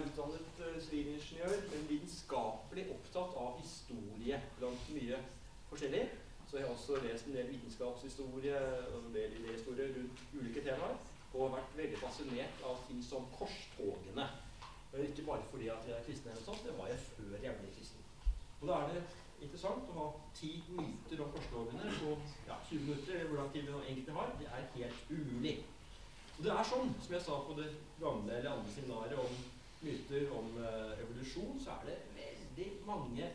er utdannet uh, sivilingeniør, men vitenskapelig opptatt av historie blant mye forskjellig. Så jeg har også lest en del vitenskapshistorie og en del idéhistorie rundt ulike temaer. Og vært veldig fascinert av ting som korstogene. Ikke bare fordi at jeg er kristen, eller sånt, det var jeg før jeg ble kristen. Og da er det interessant å ha ti myter om korstogene på ja, 20 minutter, eller hvor lang tid vi egentlig har. Det er helt umulig. Og det er sånn, som jeg sa på det gamle eller andre seminaret om myter om uh, evolusjon, er det veldig mange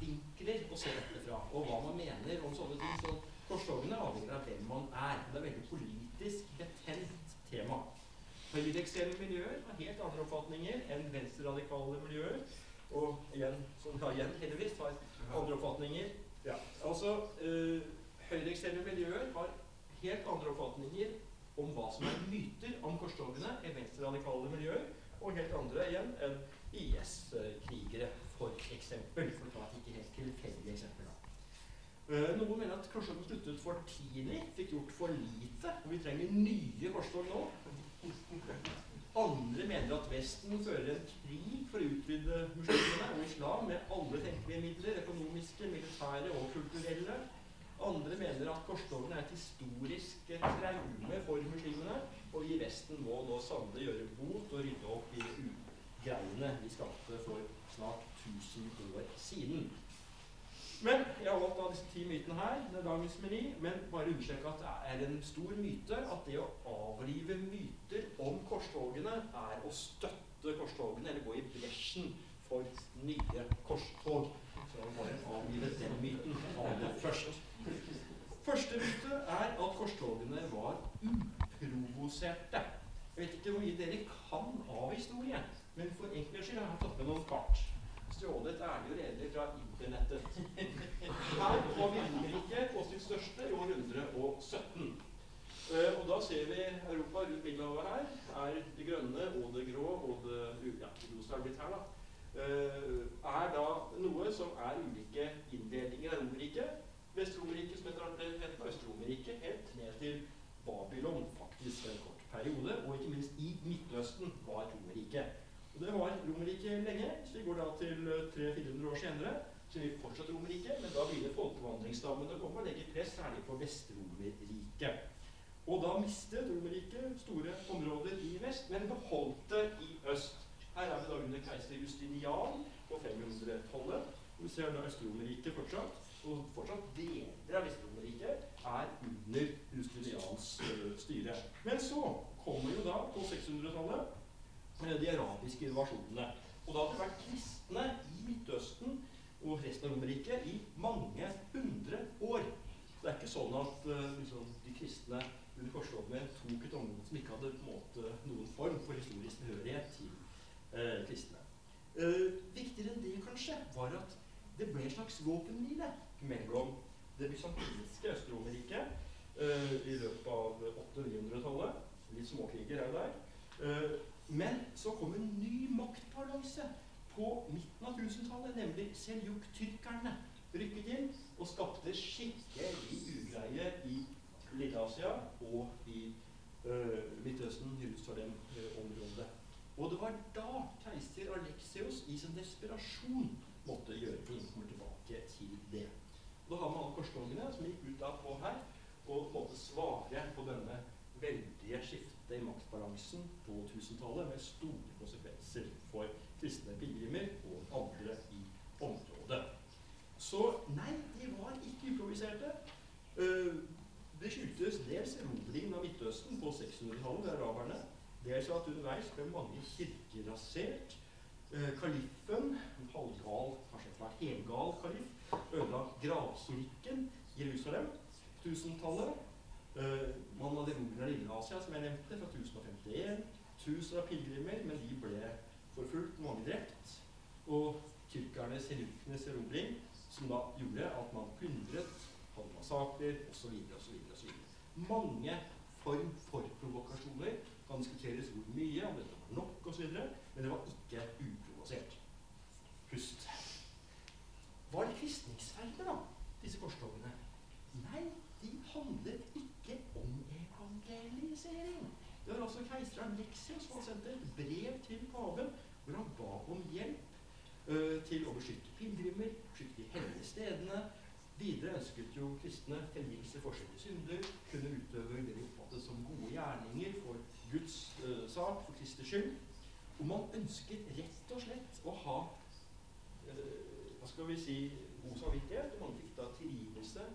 vinkler å se dette fra. Og hva man mener om sånne ting. Så korstogene avhenger av hvem man er. Det er veldig politisk betent tema. Høyreekstreme miljøer har helt andre oppfatninger enn venstreradikale miljøer. Og igjen, som da igjen heldigvis har andre oppfatninger. Ja, altså, øh, Høyreekstreme miljøer har helt andre oppfatninger om hva som er myter om korstogene i venstreradikale miljøer, og helt andre igjen enn IS-krigere, for eksempel. For å ta et ikke helt tilfeldig eksempel. da. noen mener at korstogene sluttet for tidlig, fikk gjort for lite, og vi trenger nye korstog nå. Andre mener at Vesten fører en krig for å utvide muslimene og islam med alle tenkelige midler, økonomiske, militære og kulturelle. Andre mener at korstogene er et historisk traume for muslimene, og vi i Vesten må nå sannelig gjøre bot og rydde opp i ugreiene vi skapte for snart 1000 år siden. Men jeg har valgt av disse ti mytene her. det er dagens meny, Men bare understreke at det er en stor myte at det å avrive myter om korstogene er å støtte korstogene eller gå i bresjen for nye korstog. Så jeg bare avlive den myten aller først. Første myte er at korstogene var uprovoserte. Jeg vet ikke hvor mye dere kan av historie, men for enkelhets skyld har jeg tatt med noen kart. Stjålet ærlig og redelig fra internettet. Her på Vinterriket på sitt største i år 117. Uh, eh, og da ser vi Europa rundt Middelhavet her. er Det grønne og det grå og det ja, rosa er blitt her, da. Uh, er da noe som er ulike inndelinger av Romerriket. Vest-Romerriket, som etter Øst-Romerriket, helt ned til Babylon faktisk en kort periode. Og ikke minst i. Og det var Romerriket lenge. Så vi går da til 300-400 år senere, så vi fortsatt Romerriket. Men da begynner folkevandringsstammene å komme og legge press særlig på Vest-Romerriket. Og da mistet Romerriket store områder i vest, men beholdt det i øst. Her er vi da under keiser Justinian på 500-tallet. Vi ser da Øst-Romerriket fortsatt og fortsatt deler av Vest-Romerriket er under Justinians uh, styre. Men så kommer jo da, på 600-tallet, uh, de arabiske invasjonene. Og da hadde det vært kristne i Midtøsten og resten av Romerriket i mange hundre år. Det er ikke sånn at uh, liksom, de kristne under korstogene tok et område som ikke hadde måte, noen form for historisk behørighet til kristne. viktigere enn det, kanskje, var at det ble en slags våpenhvile mellom det bysantinske Øst-Romerriket eh, i løpet av 800-900-tallet. Litt småkriger her og der. Men så kom en ny maktbalanse på midten av 1000-tallet, nemlig Seljuk-tyrkerne rykket inn og skapte skikkelig ugreie i Lille-Asia og i uh, Midtøsten, Jerusalem-området. Og det var da keiser Aleksios i sin desperasjon måtte gjøre ting. Kommer tilbake til det. Da har man alle korstogene som gikk ut av på her, og på en måte svare på denne veldige skiftet i maktbalansen på 1000-tallet med store konsekvenser for kristne pilegrimer og andre i området. Så nei, de var ikke improviserte. Uh, det skyldtes dels erobringen av Midtøsten på 600-tallet ved araberne. Dels at underveis ble mange kirker rasert. Uh, kaliffen, en halvgal, kanskje etter hvert helgal kalif, ødela gravkirken i Jerusalem på 1000-tallet. Uh, man hadde romerne av Lille-Asia, som jeg nevnte, fra 1051. Tusen av pilegrimer, men de ble forfulgt, mange drept. Og tyrkernes, helukkenes erobring, som da gjorde at man plyndret, hadde massakrer osv. osv. Mange form for provokasjoner. Kan diskuteres hvor mye, om dette var nok osv., men det var ikke uprovosert. Pust. Var det kristningsferdige, da, disse korstogene? Nei, de handlet ikke om evangelisering. Det var også keiser Alexios som sendte et brev til paven hvor han ba om uh, til å beskytte pilegrimer, beskytte de hellige stedene. Videre ønsket jo kristne tilgivelse for sine synder, kunne utøve det de oppfattet som gode gjerninger for Guds uh, sak, for Kristers skyld. Og man ønsket rett og slett å ha hva skal vi si god samvittighet, og man fikk da tilgivelse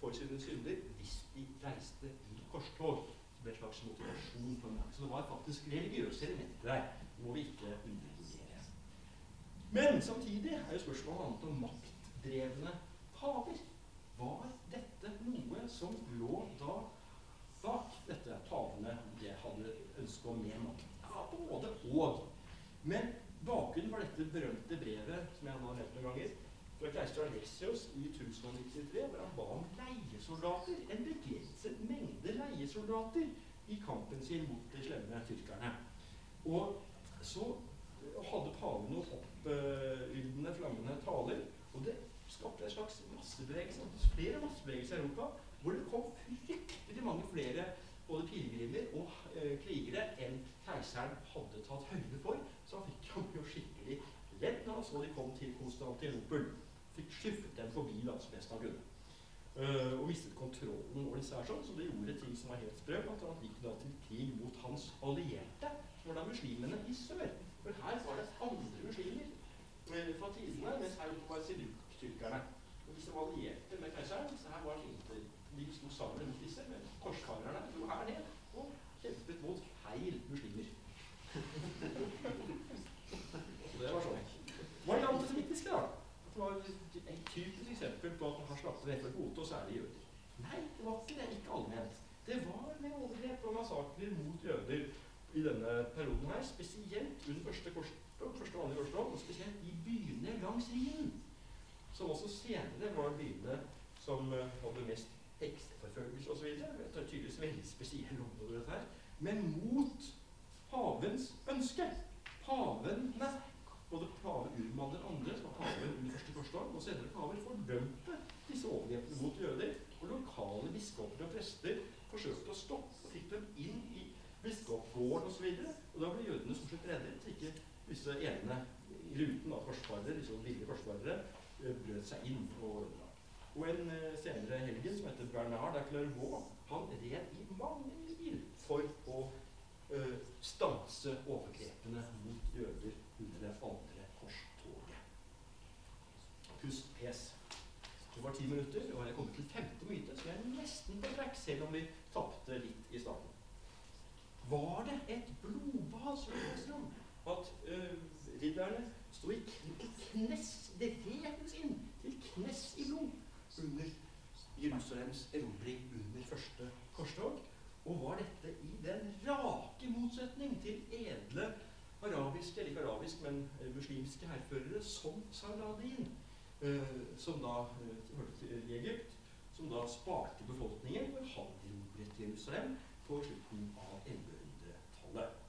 for sine synder hvis de reiste i korstog. En slags motivasjon for meg. Så det var faktisk religiøse elementer der. Det må vi ikke undervurdere. Men samtidig er jo spørsmålet annet om maktdrevne paver. Var dette noe som lå da bak dette pavene det hadde ønske om mer makt? Ja, både og. Men bakgrunnen for dette berømte brevet som jeg har nevnt noen ganger, fra keiser Alexios i 1093, hvor han ba om leiesoldater, leiesoldater, i kampen sin mot de slemme tyrkerne. Og så hadde paven noen oppyldende, flammende taler, og det skapte en slags massebevegelse, flere massebevegelser i Europa, hvor det kom fryktelig mange flere både pilegrimer og uh, krigere enn keiseren hadde tatt høyde for. Så han fikk jo skikkelig ledd når så de kom til Konstantinopel fikk skyffet dem forbi da, av grunnen. Uh, og mistet kontrollen over disse her sånn, så det gjorde ting som var helt sprø. Blant annet gikk da til krig mot hans allierte, som var da muslimene i sør. For her var det andre muslimer uh, fra tidene, mens her var siluk-tyrkerne. Og disse var allierte med keiseren, så her var ikke de sto sammen mot disse, med korskarerne dro her ned og kjempet mot feil muslimer. så det var sånn. Hva er det antisemittiske, da? Det var et typisk eksempel på ned for gote, og særlig jøder. Nei, det var ikke det. Ikke allment. Det var med overgrep og massakrer mot jøder i denne perioden her, spesielt under første, korstog, første vanlige korstog, og spesielt i byene langs Rhinen. Som også senere var byene som uh, hadde mest hekseforfølgelse osv. Det er tydeligvis veldig spesielle områder, dette her. Men mot pavens ønske. Pavene både pave Urman den andre, som var paven under første korstog, og senere paver, fordømte disse overgrepene mot jøder. Og lokale biskoper og prester forsøkte å stoppe og fikk dem inn i biskopgården osv. Og, og da ble jødene som slutt reddet, så ikke disse ene i ruten av korsfarere, disse ville korsfarere, eh, brøt seg inn. Og, og en uh, senere helgen som heter Bernard av Clairvaux, han red i mange mil for å uh, stanse overgrepene mot jøder under det andre korstoget. Pust pes. Var ti minutter, og jeg kommet til femte myte, så jeg er nesten på trekk, selv om vi tapte litt i starten. Var det et blodbad som leser? At øh, ridderne sto i knes Det redes inn til knes i blod under Jerusalems erobring under første korstog. Og var dette i den rake motsetning til edle arabiske, eller ikke arabisk, men eh, muslimske hærførere som Saladin, som da eh, hørte til Egypt, som da sparte befolkningen når han erobret Jerusalem på slutten av 1100-tallet.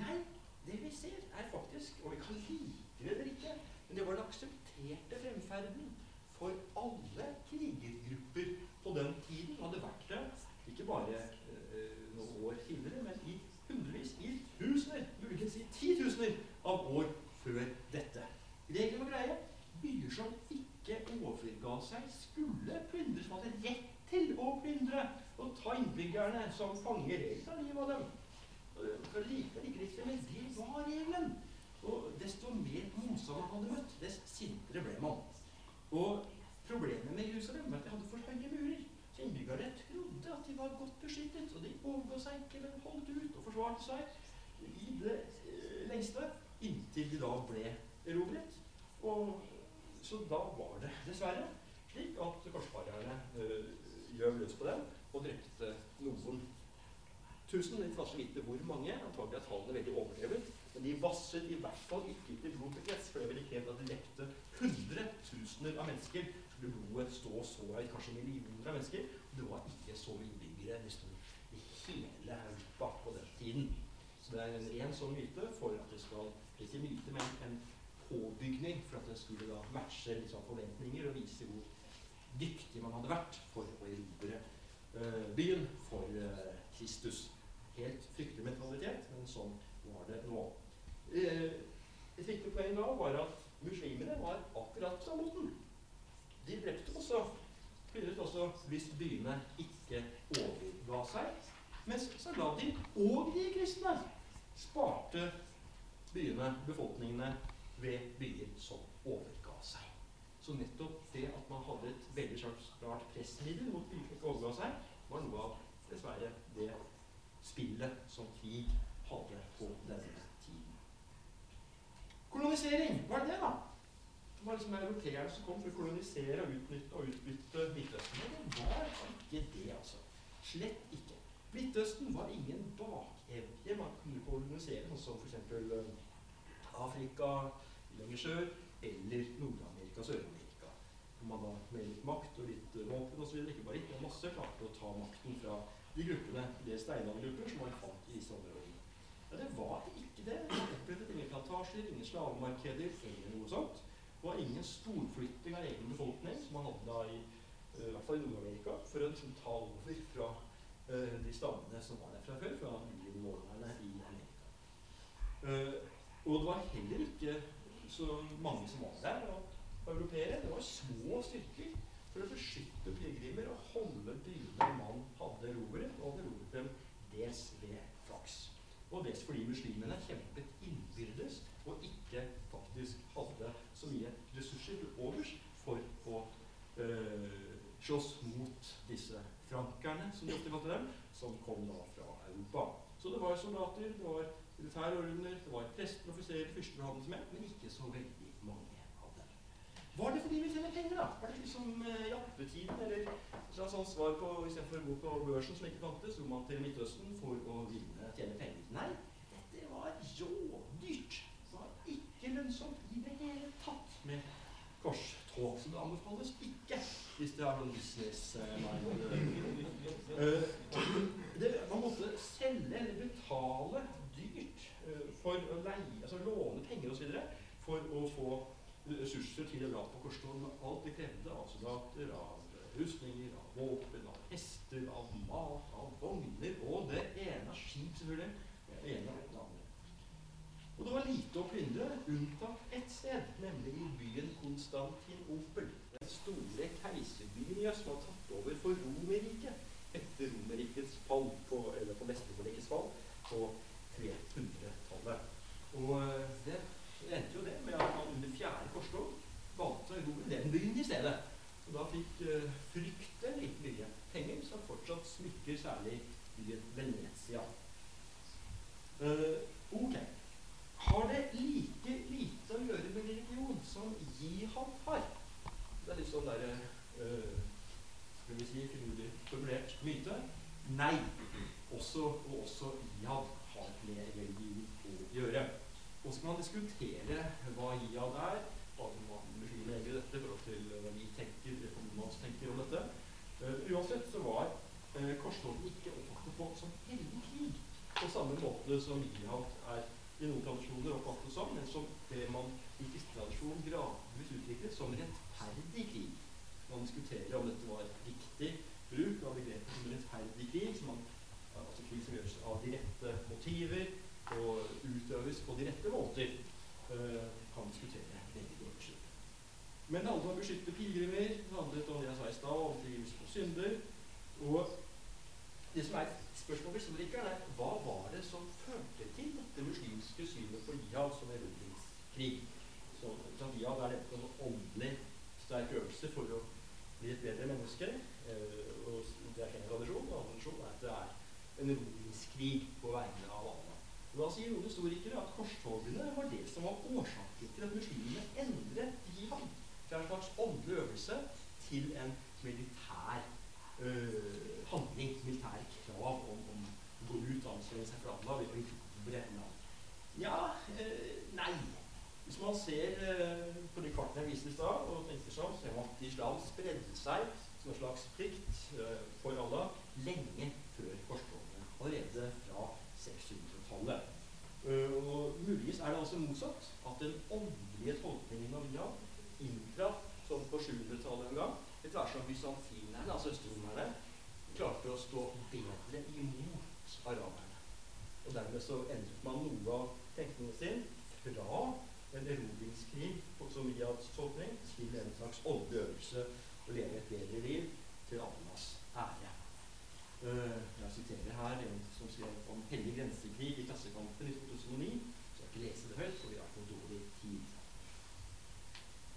Nei, det vi ser, er faktisk, og vi kan like det eller ikke, men det var den aksepterte fremferden for alle krigergrupper på den tiden. Hadde vært det ikke bare eh, noen år tidligere, men i hundrevis, i tusener, muligens i titusener av år før dette. Regelen var greie. Byer som ikke overga seg, skulle plyndres. Man hadde rett til å plyndre og ta innbyggerne som fanger. Regelen av livet av dem. For like like riktig, men det var regelen. Og desto mer motstand man hadde møtt, dess sintere ble man. Og problemet med Jerusalem var at de hadde for høye murer. Så innbyggerne trodde at de var godt beskyttet, og de overga seg ikke, men holdt ut og forsvarte seg i det eh, lengste inntil de da ble erobret. Og så da var det dessverre slik at 000. Vi får så vidt hvor mange. Antagelig er tallene veldig overdrevet. Men de vasset i hvert fall ikke ut i blodpress, for det ville krevd at de drepte hundretusener av mennesker. Skulle blodet stå så høyt, kanskje millioner av mennesker. Og det var ikke så mye innbyggere nesten i hele Europa på den tiden. Så det er en ren sånn myte for at det skal Ikke myte, men en påbygning for at det skulle da matche liksom, forventninger og vise hvor dyktig man hadde vært for å erobre eh, byen for eh, Kristus. Helt fryktelig mentalitet, men sånn var det nå. Uh, et viktig poeng da var at muslimene var akkurat på samme. De drepte også plyndret også hvis byene ikke overga seg. Mens Saladin og de kristne sparte byene, befolkningene, ved byer som overga seg. Så nettopp det at man hadde et veldig klart pressmiddel mot byer som ikke overga seg, var noe av dessverre det spillet som krig hadde på denne tiden. Kolonisering, hva er det, da? Det var liksom europeerne som kom for å kolonisere og utnytte og utbytte Midtøsten. Men det var ikke det, altså. Slett ikke. Midtøsten var ingen bakevje man kunne kolonisere, sånn som f.eks. Eh, Afrika lenger sør eller Nord-Amerika og Sør-Amerika. Hvor man da med litt makt og litt våpen osv. ikke bare litt, men masse klarte å ta makten fra de gruppene, det steinaldergrupper, som man fant i disse områdene. Ja, det var ikke det. Man opplevde ingen plantasjer, ingen slavemarkeder eller noe sånt. Det var ingen storflytting av egen befolkning, som man hadde da i, i hvert fall i Nord-Amerika, for å liksom ta over fra uh, de stammene som var der fra før, fra innvånerne i Amerika. Uh, og det var heller ikke så mange som var der og europeere. Det var små styrker for å beskytte pilegrimer og holde byene man hadde erobret, og erobret dem dels ved flaks. Og dels fordi muslimene kjempet innbyrdes og ikke faktisk hadde så mye ressurser til overs for å øh, slåss mot disse frankerne, som de ofte kalte dem, som kom da fra Europa. Så det var soldater, det var militære ordener, det var prester, offiserer, fyrster og handelsmenn, men ikke så veldig. Var det fordi vi tjener penger, da? Var det liksom eh, jappetiden, eller sånt svar på istedenfor å gå på børsen som ikke fantes, dro man til Midtøsten for å vinne, tjene penger? Nei, dette var rådyrt ikke lønnsomt i det hele tatt med korstog. Så det anbefales ikke hvis det er noen businessmann. Uh, man måtte selge eller betale dyrt uh, for å leie, altså låne penger osv. for å få ressurser til å dra på korstog med alt de krevde av soldater, av rustninger, av våpen, av hester, av mat, av vogner og det ene av skip, selvfølgelig. Det ene av det andre. Og det var lite å plyndre, unntatt ett sted, nemlig i byen Konstantinopel. Den store keiserbyen i øst var tatt over for Romerriket etter Romerrikets fall på, eller på Vestromerrikets fall på 300-tallet. Og eh, det endte jo det med at man under fjerde korstog valgte å erobre den byen i stedet. Og da fikk uh, fryktelig mye penger, som fortsatt smykker særlig byen Venezia. Uh, ok. Har det like lite å gjøre med religion som jihad har? Det er litt sånn derre øh, Skal vi si finurlig formulert myte. Nei. Også, og også jihad har med religion å gjøre. Og skal man diskutere hva jihad er, muslimer i dette i forhold til hva vi tenker, reformans tenker om dette uh, Uansett så var uh, korstoget ikke oppfattet på som hellig krig på samme måte som jihad er i noen tradisjoner oppfattet som, men som det man i kristen tradisjon gradvis utviklet som rettferdig krig. Man diskuterer om dette var riktig bruk av begrepet som rettferdig krig, som man, altså krig som gjøres av de rette motiver og utøves på de rette måter. Uh, kan diskutere veldig. Men det handlet om å beskytte pilegrimer, det handlet om det jeg sa i stad, om tilgivelse på synder. Og det som er spørsmålet som ikke er hva var det som førte til dette muslimske synet på jihad som erobringskrig? Så, så jihad er nettopp en åndelig sterk øvelse for å bli et bedre menneske. Eh, og Det er en tradisjon. En annen tradisjon er at det er en erobringskrig på vegne av alle. Og Da sier noen historikere at korstogene var det som var årsaken til at muslimene endret jihad fra en slags åndelig øvelse til en militær øh, handling, militære krav om, om å gå ut og anstrenge seg for Allah og erobre land. Ja, øh, nei. Hvis man ser øh, på de kartene jeg viste i stad, og tenker sånn, ser man at islam spredde seg som en slags plikt øh, for Allah lenge før korstogene. Allerede fra 600-tallet. Uh, og Muligens er det altså motsatt. At den åndelige tolkningen av jihad inntraff som på 700-tallet en gang, etter hvert som bysantinerne, altså østromerne, klarte å stå bedre imot araberne. Og dermed så endret man noe av tenkningen sin fra en erobringskrig på Somias tolkning, til en slags åndelig øvelse å leve et bedre liv til andres ære. Uh, jeg siterer her en som skrev om hellig grensekrig i Klassekampen i 2009. Så jeg ikke lese det høyt, for vi har for dårlig tid.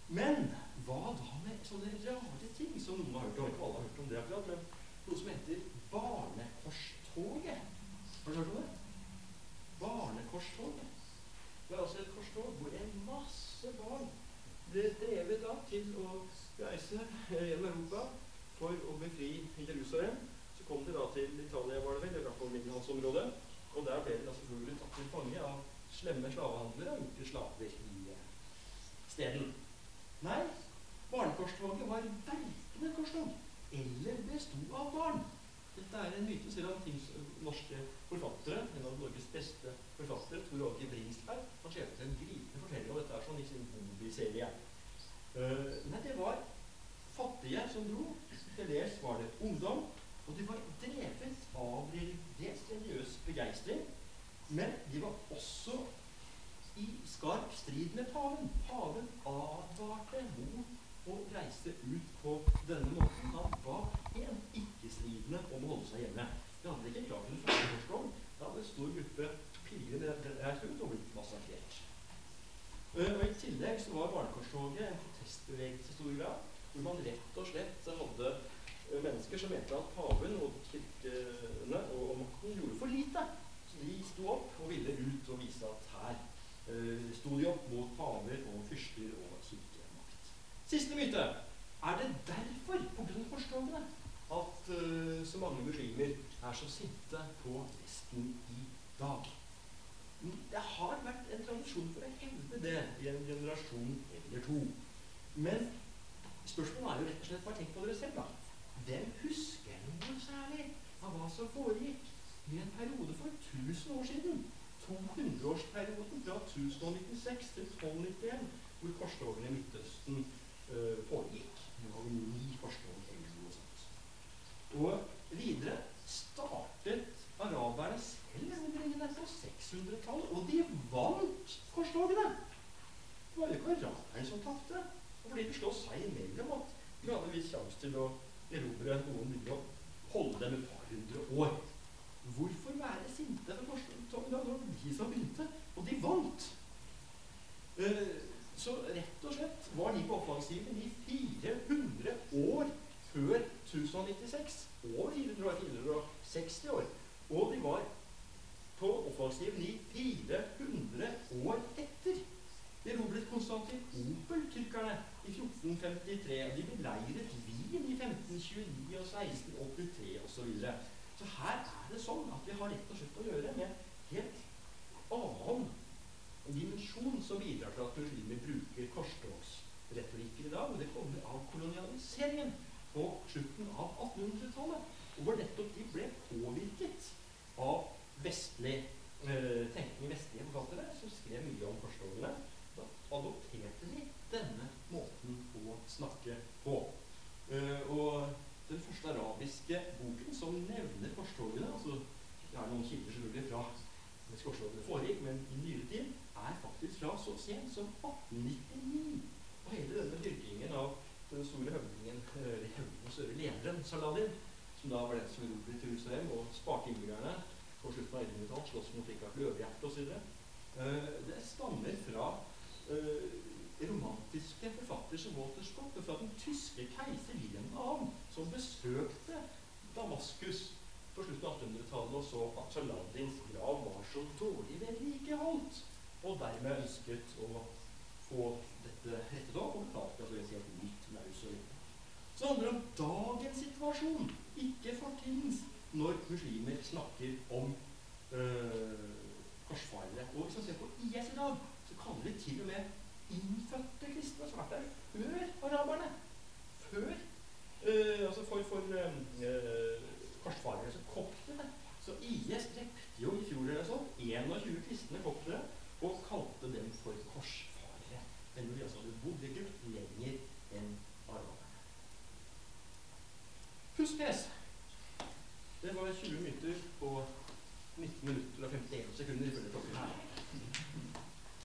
Men hva da med sånne rare ting som noen har hørt om? Ikke alle har hørt om det akkurat, men noe som heter Barnekorstoget. Har du hørt om det? Barnekorstoget. Det er altså et korstog hvor en masse barn ble drevet da til å reise gjennom Europa for å befri Jerusalem. Så kom de da til Italia, var det vel, eller på middelhavsområdet. Og der ble de da selvfølgelig tatt til fange av slemme slavehandlere og gjort til slaver i eh, steden. Nei, barnekorstoget var verkende korstog. Eller besto av barn. Dette er en myte, selv om ting, norske forfattere, en av Norges beste forfattere, Tor Åge Bringsberg, har skrevet en gripende fortelling om dette er sånn i sin Bobi-serie. Uh, nei, det var fattige som dro. Til dels var det ungdom. Og de var drevet av dels religiøs begeistring, men de var også i skarp strid med paven. Paven advarte mot å reise ut på denne måten. Han ba en ikke-stridende om å holde seg hjemme. Det hadde ikke klart en førsteårsdom. Da hadde en stor gruppe pilegrimer reist ut og blitt massakrert. Uh, og I tillegg så var Barnekorstoget en protestbevegelse i stor grad, hvor man rett og slett hadde uh, mennesker som mente at paven og kirkene og, og makten gjorde for lite. Så de sto opp og ville ut og vise at her de opp mot paver og fyrster og kirker. Siste myte. Er det derfor, pga. forstående, at uh, så mange muslimer er så sinte på Vesten i dag? Det har vært en tradisjon for å hevde det i en generasjon eller to. Men spørsmålet er jo rett og slett bare tenk på dere selv, da. Hvem husker noe særlig av hva som foregikk i en periode for 1000 år siden? 200-årsperioden fra 1096 til 1291, hvor korstogene i Midtøsten uh, pågikk. Det var ni korstog eller noe. Og videre startet araberne selv endringene på 600-tallet, og de vant korstogene. Det var jo ikke araberne som tapte. Fordi de slåss seg imellom at de hadde en viss sjanse til å erobre noen ville og holde dem et par hundre år. Hvorfor være sinte ved korstogene når de som begynte, og de vant? Uh, så rett og slett var de på offensiven i 400 år før 1096. Over 400 460 år. Og de var på offensiven i 400 år etter. De erobret Konstantinopel, tyrkerne, i 1453. De beleiret Wien i 1529 og 1683 osv. Så, videre. så her er det sånn at vi har rett og slett å gjøre med helt annen dimensjon som bidrar til at muslimer bruker korstogsretorikker i dag. Og det kommer av kolonialiseringen på slutten av 1800-tallet. Og hvor nettopp de ble påvirket av vestlig eh, tenkning, vestlige forfattere, som skrev mye om korstogene. Da adopterte de denne måten å snakke på. Uh, og den første arabiske boken som nevner korstogene altså Det er noen kilder selvfølgelig fra mens det foregikk, men i nyere tid er faktisk fra så sent som 1899. Og hele denne dyrkingen av den store høvdingen, eller høvdingen, større lederen, Saladin, som da var den som erobret Jerusalem og sparte innbyggerne på slutten av 1100-tallet, slåss mot Rikard Løvehjerte osv., uh, det stammer fra uh, romantiske forfatter som Walter Scott, og fra den tyske keiser Wilhelm 2., som besøkte Damaskus på slutten av 1800-tallet og så at Saladins grav var så dårlig vedlikeholdt og dermed ønsket å få dette rettet opp og betalte altså et nytt maus. Så det handler om dagens situasjon, ikke fortidens, når muslimer snakker om øh, korsfarere. Og hvis man ser på IS i dag, så kaller de til og med innfødte kristne som har vært der før araberne. Før øh, Altså for, for øh, korsfarere som koptere. Så IS drepte jo i fjor eller sånn 21 kristne koptere og kalte dem for korsfarere. Men de altså hadde bodd i Egypt lenger enn araberne. Huspress. Det var 20 minutter på 19 minutter og 51 sekunder ifølge klokken her.